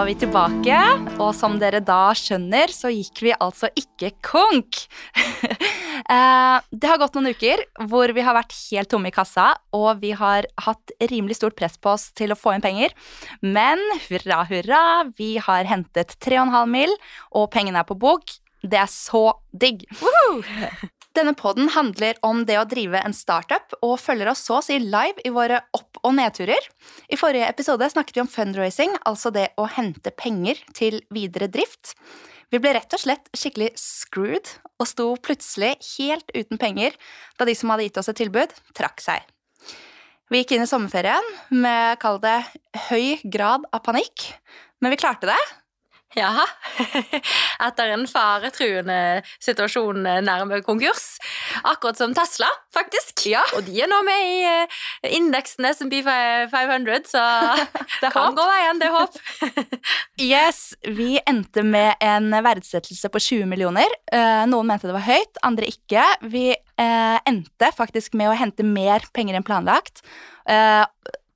Var vi tilbake, og som dere da skjønner, så gikk vi altså ikke konk. Eh, det har gått noen uker hvor vi har vært helt tomme i kassa, og vi har hatt rimelig stort press på oss til å få inn penger. Men hurra, hurra, vi har hentet 3,5 mill., og pengene er på bok. Det er så digg. Denne podden handler om det å drive en startup og følger oss så å si live i våre opp- og nedturer. I forrige episode snakket vi om fundraising, altså det å hente penger til videre drift. Vi ble rett og slett skikkelig screwed og sto plutselig helt uten penger da de som hadde gitt oss et tilbud, trakk seg. Vi gikk inn i sommerferien med, kall det, høy grad av panikk, men vi klarte det. Ja, etter en faretruende situasjon nærme konkurs. Akkurat som Tesla, faktisk. Ja. Og de er nå med i eh, indeksen SMP 500, så Det kan håp. gå veien, det er håp. Yes, vi endte med en verdsettelse på 20 millioner. Eh, Noen mente det var høyt, andre ikke. Vi eh, endte faktisk med å hente mer penger enn planlagt.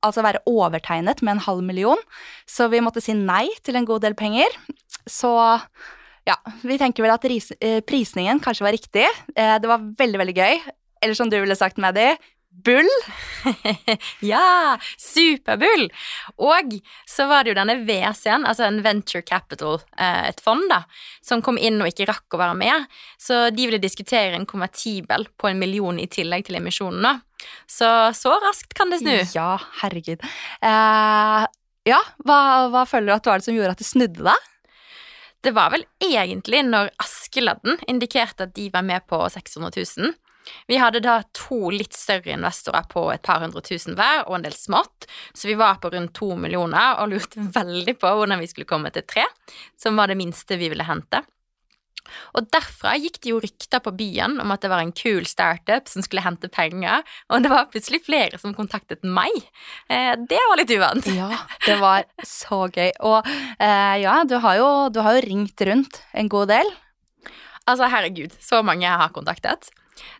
Altså være overtegnet med en halv million. Så vi måtte si nei til en god del penger. Så ja, vi tenker vel at eh, prisningen kanskje var riktig. Eh, det var veldig, veldig gøy. Eller som du ville sagt, Maddy, bull. Ja, superbull! Og så var det jo denne VC-en, altså en venture capital, eh, et fond, da, som kom inn og ikke rakk å være med. Så de ville diskutere en konvertibel på en million i tillegg til emisjonen, da. Så så raskt kan det snu. Ja, herregud. Uh, ja, hva, hva føler du at det var det som gjorde at det snudde deg? Det var vel egentlig når Askeladden indikerte at de var med på 600 000. Vi hadde da to litt større investorer på et par hundre tusen hver, og en del smått, så vi var på rundt to millioner og lurte veldig på hvordan vi skulle komme til tre, som var det minste vi ville hente. Og derfra gikk det jo rykter på byen om at det var en kul startup som skulle hente penger, og det var plutselig flere som kontaktet meg. Eh, det var litt uvant. Ja, det var så gøy. Og eh, ja, du har, jo, du har jo ringt rundt en god del. Altså, herregud, så mange jeg har kontaktet.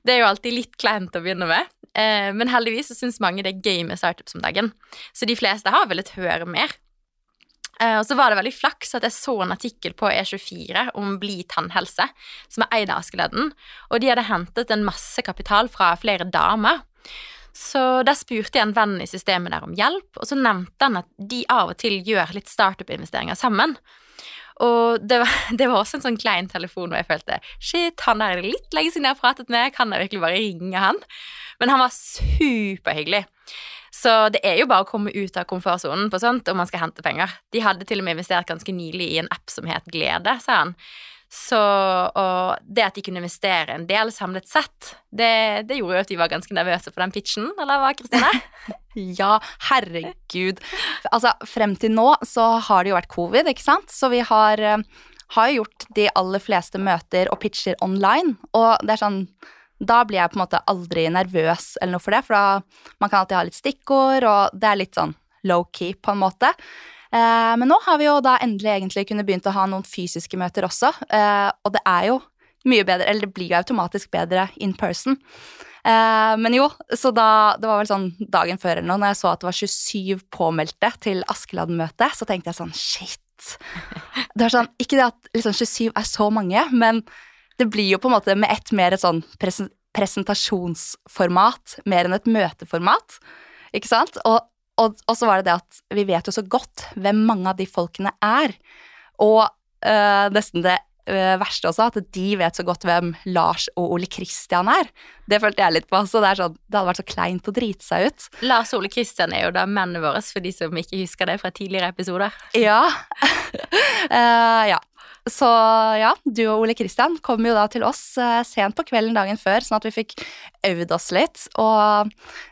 Det er jo alltid litt kleint å begynne med, eh, men heldigvis så syns mange det er gøy med startups om dagen. Så de fleste har villet høre mer. Eh, og så var det veldig flaks at jeg så en artikkel på E24 om Bli tannhelse, som er eid av Askeladden, og de hadde hentet en masse kapital fra flere damer. Så der spurte jeg en venn i systemet der om hjelp, og så nevnte han at de av og til gjør litt startup-investeringer sammen. Og det var, det var også en sånn klein telefon hvor jeg følte shit, han der er litt lenge siden jeg har pratet med, kan jeg virkelig bare ringe han? Men han var superhyggelig. Så det er jo bare å komme ut av komfortsonen på sånt om man skal hente penger. De hadde til og med investert ganske nylig i en app som het Glede, sa han. Så og det at de kunne investere en del samlet sett, det, det gjorde jo at de var ganske nervøse for den pitchen, eller hva, Kristine? Ja, herregud. Altså, frem til nå så har det jo vært covid, ikke sant? Så vi har, eh, har gjort de aller fleste møter og pitcher online, og det er sånn da blir jeg på en måte aldri nervøs eller noe for det, for da man kan alltid ha litt stikkord, og det er litt sånn low-key på en måte. Eh, men nå har vi jo da endelig egentlig kunnet begynt å ha noen fysiske møter også, eh, og det er jo mye bedre, eller det blir jo automatisk bedre in person. Eh, men jo, så da, det var vel sånn dagen før eller noe, når jeg så at det var 27 påmeldte til Askeladden-møte, så tenkte jeg sånn, shit. Det er sånn, ikke det at liksom 27 er så mange, men det blir jo på en måte med ett mer et sånn presentasjonsformat, mer enn et møteformat, ikke sant? Og, og, og så var det det at vi vet jo så godt hvem mange av de folkene er, og øh, nesten det øh, verste også, at de vet så godt hvem Lars og Ole Kristian er. Det følte jeg litt på, så det, er sånn, det hadde vært så kleint å drite seg ut. Lars og Ole Kristian er jo da mennene våre, for de som ikke husker det fra tidligere episoder. Ja. uh, ja. Så ja, du og Ole Kristian kom jo da til oss eh, sent på kvelden dagen før, sånn at vi fikk øvd oss litt. Og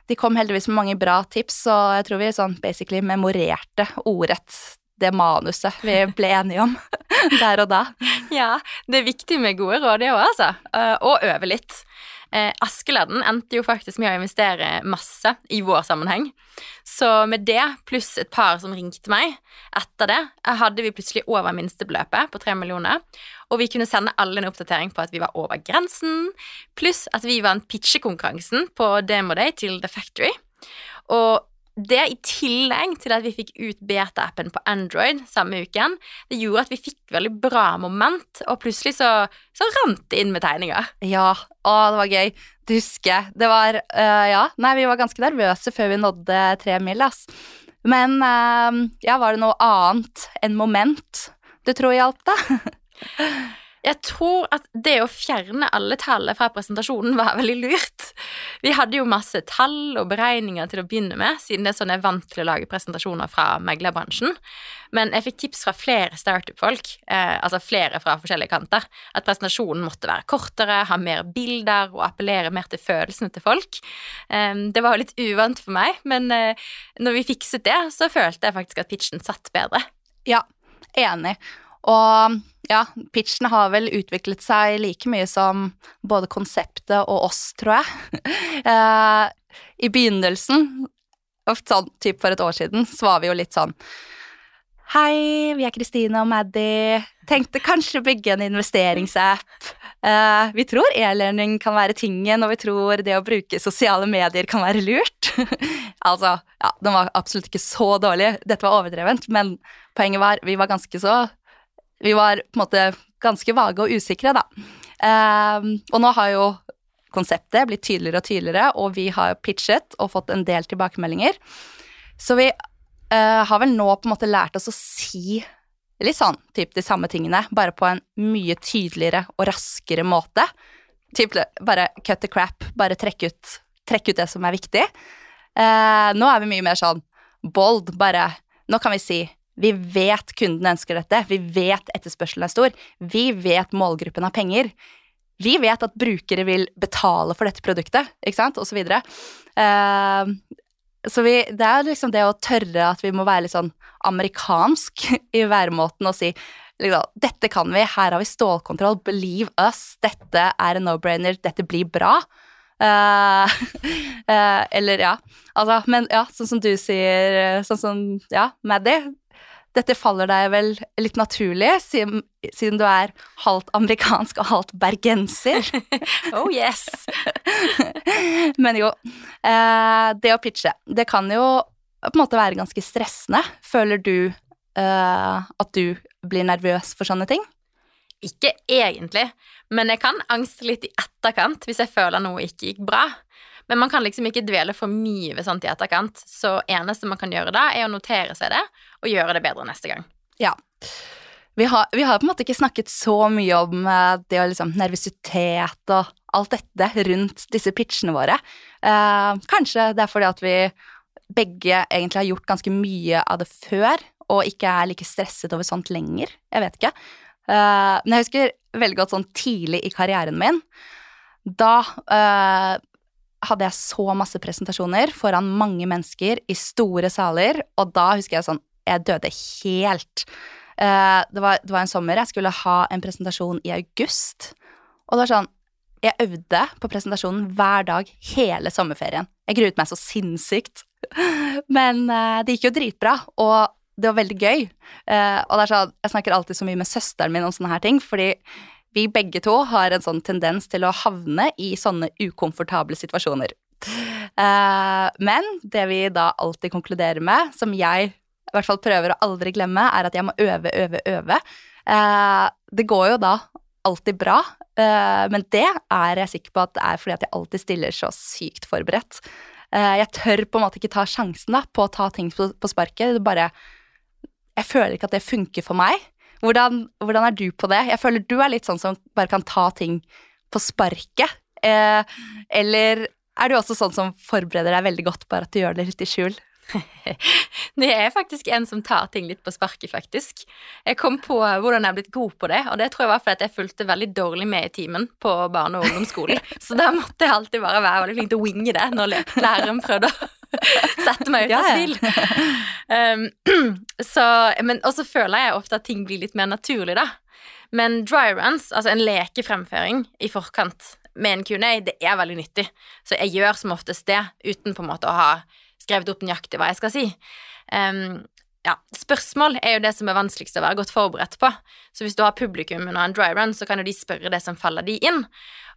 de kom heldigvis med mange bra tips, og jeg tror vi sånn basically memorerte ordrett det manuset vi ble enige om der og da. Ja, det er viktig med gode råd, det òg, altså. Eh, Og øve litt. Eh, Askeladden endte jo faktisk med å investere masse i vår sammenheng. Så med det, pluss et par som ringte meg etter det, hadde vi plutselig over minstebeløpet på tre millioner. Og vi kunne sende alle en oppdatering på at vi var over grensen, pluss at vi vant pitchekonkurransen på Demo Day til The Factory. Og det i tillegg til at vi fikk ut beta-appen på Android samme uken, det gjorde at vi fikk veldig bra moment, og plutselig så, så rant det inn med tegninger. Ja, å, det var gøy. Det husker. Det var uh, Ja, nei, vi var ganske nervøse før vi nådde tre mil, ass. Men uh, ja, var det noe annet enn moment du tror hjalp deg? Jeg tror at det å fjerne alle tallene fra presentasjonen var veldig lurt. Vi hadde jo masse tall og beregninger til å begynne med, siden det er sånn jeg er vant til å lage presentasjoner fra meglerbransjen. Men jeg fikk tips fra flere startup-folk, eh, altså flere fra forskjellige kanter, at presentasjonen måtte være kortere, ha mer bilder og appellere mer til følelsene til folk. Eh, det var jo litt uvant for meg, men eh, når vi fikset det, så følte jeg faktisk at pitchen satt bedre. Ja, enig. Og ja, pitchen har vel utviklet seg like mye som både konseptet og oss, tror jeg. Eh, I begynnelsen, sånn typ for et år siden, så var vi jo litt sånn Hei, vi er Kristine og Maddy. Tenkte kanskje å bygge en investeringsapp. Uh, vi tror e-learning kan være tingen, og vi tror det å bruke sosiale medier kan være lurt. altså, ja, den var absolutt ikke så dårlig. Dette var overdrevent, men poenget var vi var ganske så Vi var på en måte ganske vage og usikre, da. Um, og nå har jo konseptet blitt tydeligere og tydeligere, og vi har pitchet og fått en del tilbakemeldinger. Så vi uh, har vel nå på en måte lært oss å si litt sånn typ de samme tingene, bare på en mye tydeligere og raskere måte. Typ bare cut the crap, bare trekke ut, trekk ut det som er viktig. Uh, nå er vi mye mer sånn bold, bare Nå kan vi si vi vet kunden ønsker dette, vi vet etterspørselen er stor, vi vet målgruppen har penger. Vi vet at brukere vil betale for dette produktet, ikke sant, og så videre. Uh, så vi, det er liksom det å tørre at vi må være litt sånn amerikansk i væremåten og si liksom, dette kan vi, her har vi stålkontroll, believe us, dette er en no-brainer, dette blir bra. Uh, uh, eller ja, altså, men ja, sånn som du sier, sånn som ja, Maddy, dette faller deg vel litt naturlig, siden, siden, du er halvt amerikansk og halvt bergenser. oh yes! Men jo, eh, det å pitche, det kan jo på en måte være ganske stressende. Føler du eh, at du blir nervøs for sånne ting? Ikke egentlig, men jeg kan angste litt i etterkant hvis jeg føler noe ikke gikk bra. Men man kan liksom ikke dvele for mye ved sånt i etterkant, så eneste man kan gjøre da, er å notere seg det og gjøre det bedre neste gang. Ja. Vi har, vi har på en måte ikke snakket så mye om eh, det å liksom nervøsitet og alt dette rundt disse pitchene våre. Eh, kanskje det er fordi at vi begge egentlig har gjort ganske mye av det før, og ikke er like stresset over sånt lenger. Jeg vet ikke. Eh, men jeg husker veldig godt sånn tidlig i karrieren min. Da uh, hadde jeg så masse presentasjoner foran mange mennesker i store saler, og da husker jeg sånn Jeg døde helt. Uh, det, var, det, var, en sommer. Jeg skulle ha en presentasjon i august, og det var sånn Jeg øvde på presentasjonen hver dag hele sommerferien. Jeg gruet meg så sinnssykt. Men det gikk jo dritbra, og det var veldig gøy. Uh, og det er sånn, jeg snakker alltid så mye med søsteren min om sånne her ting, fordi vi begge to har en sånn tendens til å havne i sånne ukomfortable situasjoner. Uh, men det vi da alltid konkluderer med, som jeg i hvert fall prøver å aldri glemme, er at jeg må øve, øve, øve. Uh, det går jo da alltid bra, uh, men det er jeg sikker på at det er fordi at jeg alltid stiller så sykt forberedt. jeg tør på en måte ikke ta sjansen da, på å ta ting på sparket. Det bare Jeg føler ikke at det funker for meg. Hvordan, hvordan, er du på det? Jeg føler du er litt sånn som bare kan ta ting på sparket. Eh, eller er du også sånn som forbereder deg veldig godt, bare at du gjør det litt i skjul? det er faktisk en som tar ting litt på sparket, faktisk. Jeg kom på hvordan jeg er blitt god på det, og det tror jeg var fordi jeg fulgte veldig dårlig med i timen på barne- og ungdomsskolen. Så da måtte jeg alltid bare være veldig flink til å winge det når læreren prøvde å sette meg ut av spill. Um, så, men også føler jeg ofte at ting blir litt mer naturlig, da. Men dry runs, altså en lekefremføring i forkant med en Q&A, det er veldig nyttig. Så jeg gjør som oftest det, uten på en måte å ha skrevet opp nøyaktig hva jeg skal si. Um, ja, Spørsmål er jo det som er vanskeligst å være godt forberedt på. Så hvis du har publikum under en dry run, så kan jo de spørre det som faller de inn.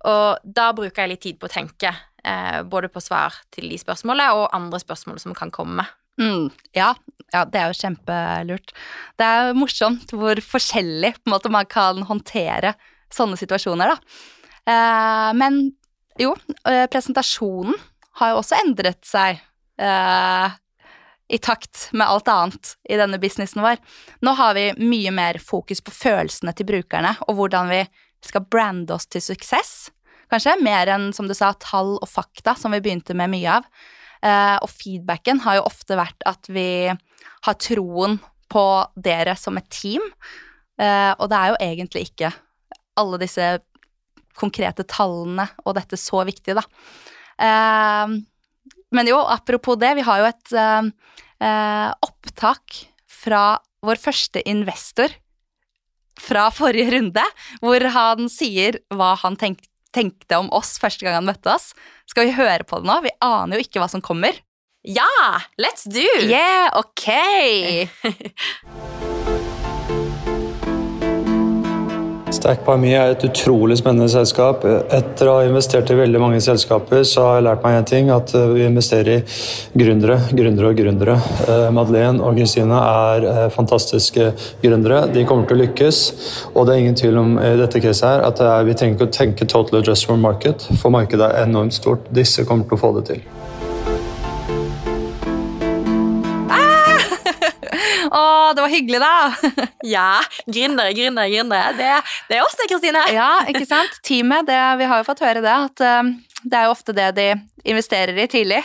Og da bruker jeg litt tid på å tenke eh, både på svar til de spørsmålene og andre spørsmål som kan komme. Mm, ja, ja, det er jo kjempelurt. Det er jo morsomt hvor forskjellig måte, man kan håndtere sånne situasjoner, da. Eh, men jo, eh, presentasjonen har jo også endret seg eh, i takt med alt annet i denne businessen vår. Nå har vi mye mer fokus på følelsene til brukerne og hvordan vi skal brande oss til suksess. Kanskje mer enn, som du sa, tall og fakta, som vi begynte med mye av. Eh, og feedbacken har jo ofte vært at vi har troen på dere som et team. Eh, og det er jo egentlig ikke alle disse konkrete tallene og dette så viktig, da. Eh, men jo, apropos det, vi har jo et opptak fra vår første investor fra forrige runde, hvor han sier hva han tenkte tenkte om oss første gang han møtte oss. Skal vi høre på det nå? Vi aner jo ikke hva som kommer. Ja! Let's do! Yeah, ok! StackByMe er et utrolig spennende selskap. Etter å ha investert i veldig mange selskaper, så har jeg lært meg en ting, at eh, vi investerer i gründere, gründere og gründere. Eh, Madeleine og Kristine er eh, fantastiske gründere. De kommer til å lykkes. Og det er ingen tvil om i dette caset her, at vi trenger ikke å tenke total adjustment market, for markedet er enormt stort. Disse kommer til å få det til. Å, det var hyggelig, da. ja. Gründere, gründere, gründere. Det, det, er oss, det, Kristine. ja, ikke sant. Teamet, det, vi har jo fått høre det. At uh, det er jo ofte det de investerer i tidlig.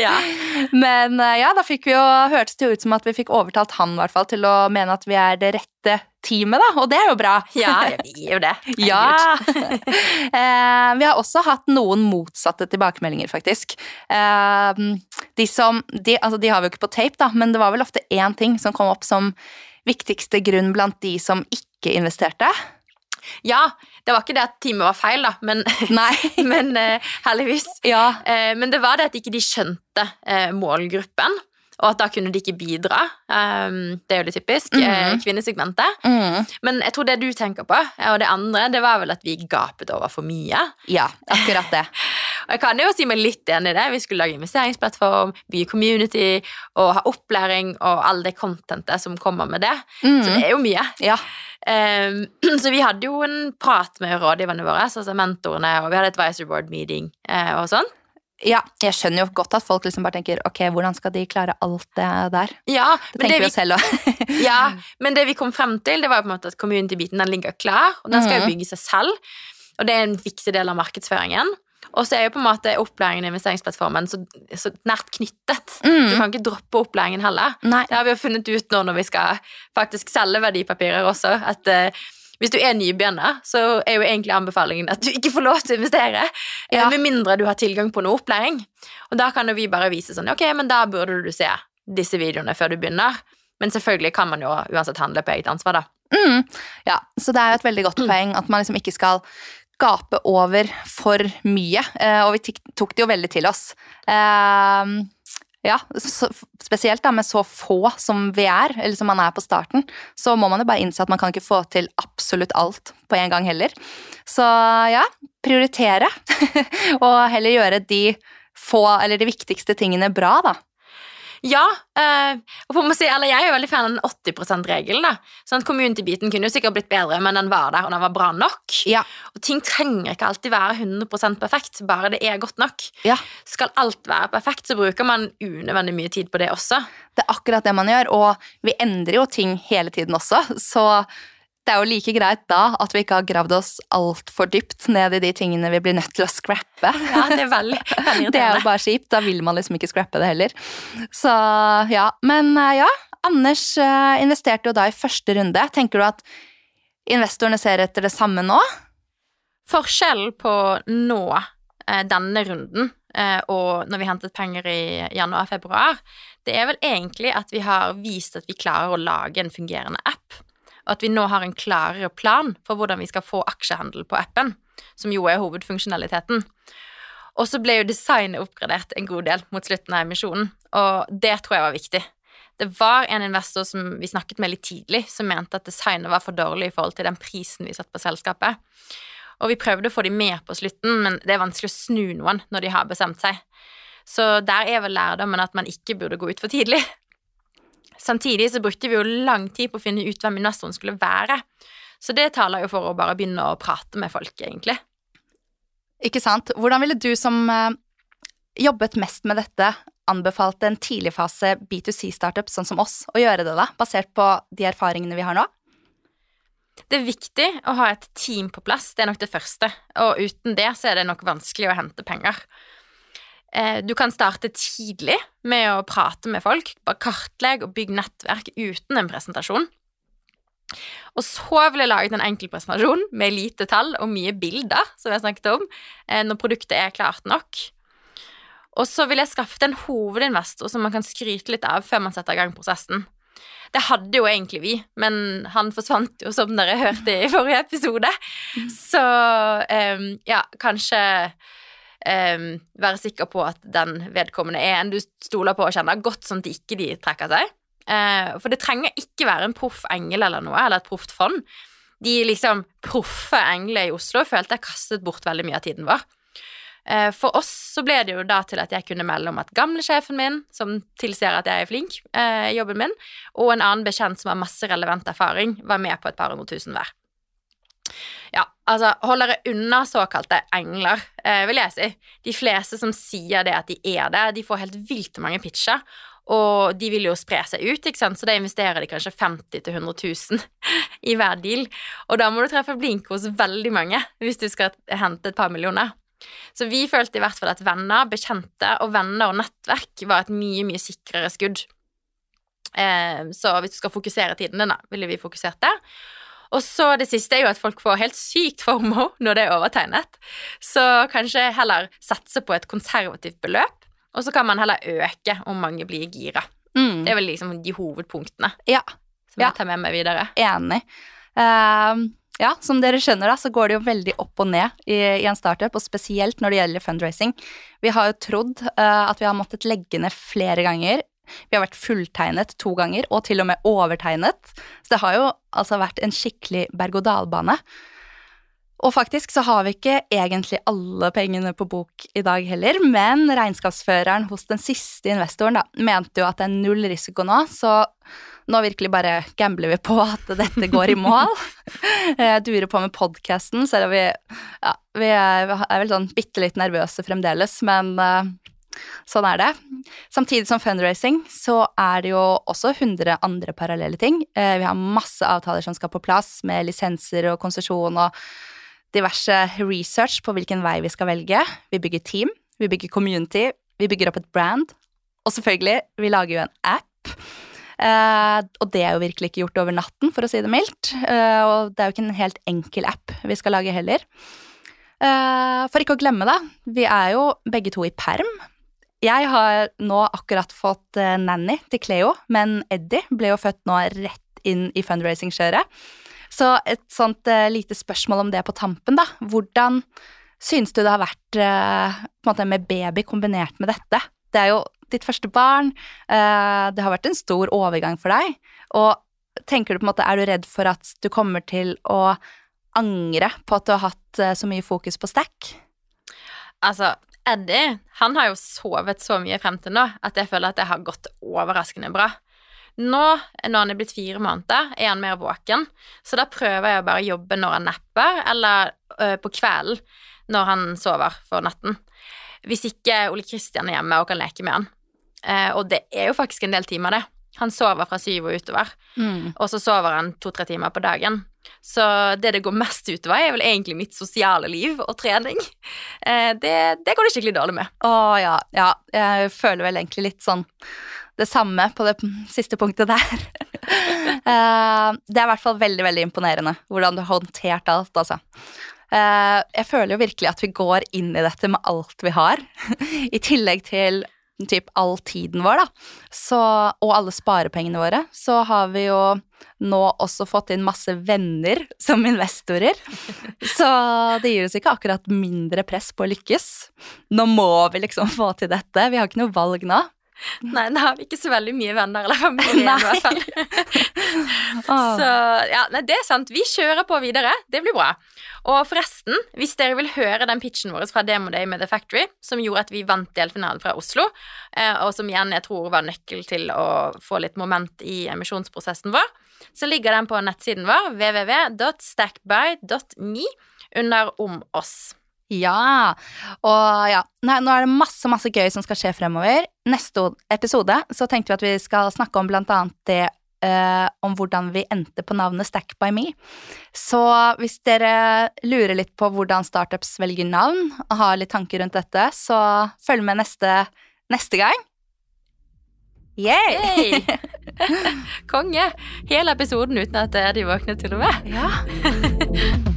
ja. Men uh, ja, da fikk vi jo hørtes det ut som at vi fikk overtalt han i hvert fall til å mene at vi er det rette teamet, da. Og det er jo bra. ja, vi gir jo det. ja. uh, vi har også hatt noen motsatte tilbakemeldinger, faktisk. de som de, Altså, de har vi jo ikke på tape, da, men det var vel ofte én ting som kom opp som viktigste grunn blant de som ikke investerte. Ja, det var ikke det at teamet var feil, da, men, men uh, heldigvis. Ja. Uh, men det var det at ikke de skjønte uh, målgruppen, og at da kunne de ikke bidra. Um, det er jo det typisk. Mm. kvinnesegmentet. Mm. Men jeg tror det du tenker på, og det andre, det var vel at vi gapet over for mye. Ja, akkurat det. og jeg kan jo si meg litt enig i det. Vi skulle lage investeringsplattform, bygge community og ha opplæring og all det contentet som kommer med det. Mm. Så det er jo mye. Ja. Um, så vi hadde jo en prat med rådgiverne våre, altså mentorene, og vi hadde et advisory board meeting uh, og sånn. Ja, jeg skjønner jo godt at folk liksom bare tenker ok, hvordan skal de klare alt det der? Ja, det tenker vi oss selv òg. ja, men det vi kom frem til, det var jo på en måte at community-biten den ligger klar, og den skal jo mhm. bygge seg selv. Og det er en viktig del av markedsføringen. Og så er jo på en måte opplæringen i investeringsplattformen så, så nært knyttet. Mm. Du kan ikke droppe opplæringen heller. Nei. Det har vi jo funnet ut nå når vi skal faktisk selge verdipapirer også, at uh, hvis du er nybegynner, så er jo egentlig anbefalingen at du ikke får lov til å investere. Eh, ja. Med mindre du har tilgang på noe opplæring. Og da kan jo vi bare vise sånn Ok, men da burde du se disse videoene før du begynner. Men selvfølgelig kan man jo uansett handle på eget ansvar, da. Mm. Ja, så det er jo et veldig godt poeng at man liksom ikke skal gape over for mye. Eh, og vi tok det jo veldig til oss. Eh, ja, så, spesielt da med så få som vi er, eller som man er på starten, så må man jo bare innse at man kan ikke få til absolutt alt på en gang heller. Så ja, prioritere. og heller gjøre de få, eller de viktigste tingene bra, da. Ja, Eh, si, eller jeg er jo veldig fan av den 80 %-regelen. Sånn Community-biten kunne jo sikkert blitt bedre, men den var der, og den var bra nok. Ja. Og ting trenger ikke alltid være 100% perfekt, bare det er godt nok. Ja. Skal alt være perfekt, så bruker man unødvendig mye tid på det også. Det er akkurat det man gjør, og vi endrer jo ting hele tiden også, så det er jo like greit da at vi ikke har gravd oss altfor dypt ned i de tingene vi blir nødt til å scrappe. Ja, Det er veldig, veldig Det er jo bare kjipt. Da vil man liksom ikke scrappe det heller. Så ja. Men eh, ja, Anders eh, investerte jo da i første runde. Tenker du at investorene ser etter det samme nå? Forskjellen på nå, eh, denne runden, og når vi hentet penger i januar-februar, det er vel egentlig at vi har vist at vi klarer å lage en fungerende app og at vi nå har en klarere plan for hvordan vi skal få aksjehandel på appen, som jo er hovedfunksjonaliteten. Og så ble jo designet oppgradert en god del mot slutten av emisjonen, og det tror jeg var viktig. Det var en investor som vi snakket med litt tidlig, som mente at designet var for dårlig i forhold til den prisen vi satte på selskapet. Og vi prøvde å få dem med på slutten, men det er vanskelig å snu noen når de har bestemt seg. Så der er vel lærdommen at man ikke burde gå ut for tidlig. Samtidig så brukte vi jo lang tid på å finne ut hvem investoren skulle være. Så det taler jo for å bare begynne å prate med folk, egentlig. Ikke sant. Hvordan ville du som eh, jobbet mest med dette, anbefalt en tidligfase B2C-startup sånn som oss å gjøre det, da, basert på de erfaringene vi har nå? Det er viktig å ha et team på plass, det er nok det første. Og uten det så er det nok vanskelig å hente penger. Eh, du kan starte tidlig med å prate med folk, bare kartlegge og bygge nettverk uten en presentasjon. Og så vil jeg lage en enkel presentasjon med lite tall og mye bilder, som jeg snakket om, eh, når produktet er klart nok. Og så vil jeg skaffe en hovedinvestor som man kan skryte litt av før man setter i gang prosessen. Det hadde jo egentlig vi, men han forsvant jo, som dere hørte i forrige episode. Så um, ja, kanskje um, være sikker på at den vedkommende er en du stoler på og kjenner godt, sånn at de ikke de trekker seg. Uh, for det trenger ikke være en proff engel eller noe, eller et proft fond. De liksom proffe englene i Oslo følte jeg kastet bort veldig mye av tiden vår. Uh, for oss så ble det jo da til at jeg kunne melde om at gamlesjefen min, som tilsier at jeg er flink i i jobben min, og en annen bekjent som har masse relevant erfaring, var med på et par hundre tusen hver. Ja, altså hold dere unna såkalte engler, eh, vil jeg si. De fleste som sier det at de er det, de får helt vilt mange pitcher, og de vil jo spre seg ut, ikke sant? så da investerer de kanskje 50 000-100 000 i hver deal. Og da må du treffe blink hos veldig mange hvis du skal hente et par millioner. Så vi følte i hvert fall at venner, bekjente og venner og nettverk var et mye, mye sikrere skudd. Eh, så hvis du skal fokusere tiden din, da, ville vi fokusert det. Og så det siste er jo at folk får helt sykt formo når det er overtegnet. Så kanskje heller satse på et konservativt beløp, og så kan man heller øke om mange blir gira. Mm. Det er vel liksom de hovedpunktene ja. som jeg tar med meg videre. Enig. Uh, ja, som dere skjønner, da, så går det jo veldig opp og ned i, i en startup, og spesielt når det gjelder fundraising. Vi har jo trodd uh, at vi har måttet legge ned flere ganger. Vi har vært fulltegnet to ganger, og til og med overtegnet. Så det har jo altså vært en skikkelig berg-og-dal-bane. Og faktisk så har vi ikke egentlig alle pengene på bok i dag heller, men regnskapsføreren hos den siste investoren da, mente jo at det er null risiko nå, så nå virkelig bare gambler vi på at dette går i mål. Jeg durer på med podkasten, selv om vi, ja, vi er, er vel sånn bitte litt nervøse fremdeles, men uh, Sånn er det. Samtidig som fundraising så er det jo også 100 andre parallelle ting. Uh, vi har masse avtaler som skal på plass, med lisenser og konsesjon og diverse research på hvilken vei vi skal velge. Vi bygger team, vi bygger community, vi bygger opp et brand. Og selvfølgelig, vi lager jo en app. Uh, og det er jo virkelig ikke gjort over natten, for å si det mildt. Uh, og det er jo ikke en helt enkel app vi skal lage heller. For ikke å glemme, da, vi er jo begge to i perm. Jeg har nå akkurat fått nanny til Cleo, men Eddie ble jo født nå rett inn i fundraising-kjøret. Så et sånt uh, lite spørsmål om det på tampen, da. Hvordan synes du det har vært uh, måte med baby kombinert med dette? Det er jo ditt første barn. Uh, det har vært en stor overgang for deg. Og tenker du på en måte, er du redd for at du kommer til å angre på at du har hatt så mye fokus på stack? Altså, Eddie han har jo sovet så mye frem til nå at jeg føler at det har gått overraskende bra. Nå, når han er blitt fire måneder, er han mer våken, så da prøver jeg å bare jobbe når han napper, eller ø, på kvelden når han sover for natten. Hvis ikke Ole Kristian er hjemme og kan leke med han. Eh, og det er jo faktisk en del timer, det. Han sover fra syv og utover, mm. og så sover han to-tre timer på dagen. Så det det går mest utover, er vel egentlig mitt sosiale liv og trening. Eh, det, det, går det skikkelig dårlig med. Å ja, ja. Jeg føler vel egentlig litt sånn det samme på det siste punktet der. Eh, det er i hvert fall veldig, veldig imponerende hvordan du har håndtert alt, altså. Eh, jeg føler jo virkelig at vi går inn i dette med alt vi har, i tillegg til typ all tiden vår, da, så, og alle sparepengene våre, så har vi jo nå også fått inn masse venner som investorer. Så det gir oss ikke akkurat mindre press på å lykkes. Nå må vi liksom få til dette. Vi har ikke noe valg nå. Nei, da har vi ikke så veldig mye venner eller familie i hvert fall. Så ja, nei, det er sant. Vi kjører på videre. Det blir bra. Og forresten, hvis dere vil høre den pitchen vår fra Demo Day med The Factory, som gjorde at vi vant delfinalen fra Oslo, eh, og som igjen jeg tror var nøkkel til å få litt moment i emisjonsprosessen vår, så ligger den på nettsiden vår, www.stackby.me, under Om oss. Ja. Og ja, nei, nå er det masse, masse gøy som skal skje fremover. Neste episode så tenkte vi at vi skal snakke om blant annet det uh, om hvordan vi endte på navnet Stack by me. Så hvis dere lurer litt på hvordan startups velger navn, og har litt tanker rundt dette, så følg med neste, neste gang. Yay! Yay! Konge! Hele episoden uten at de våknet til og med. Ja.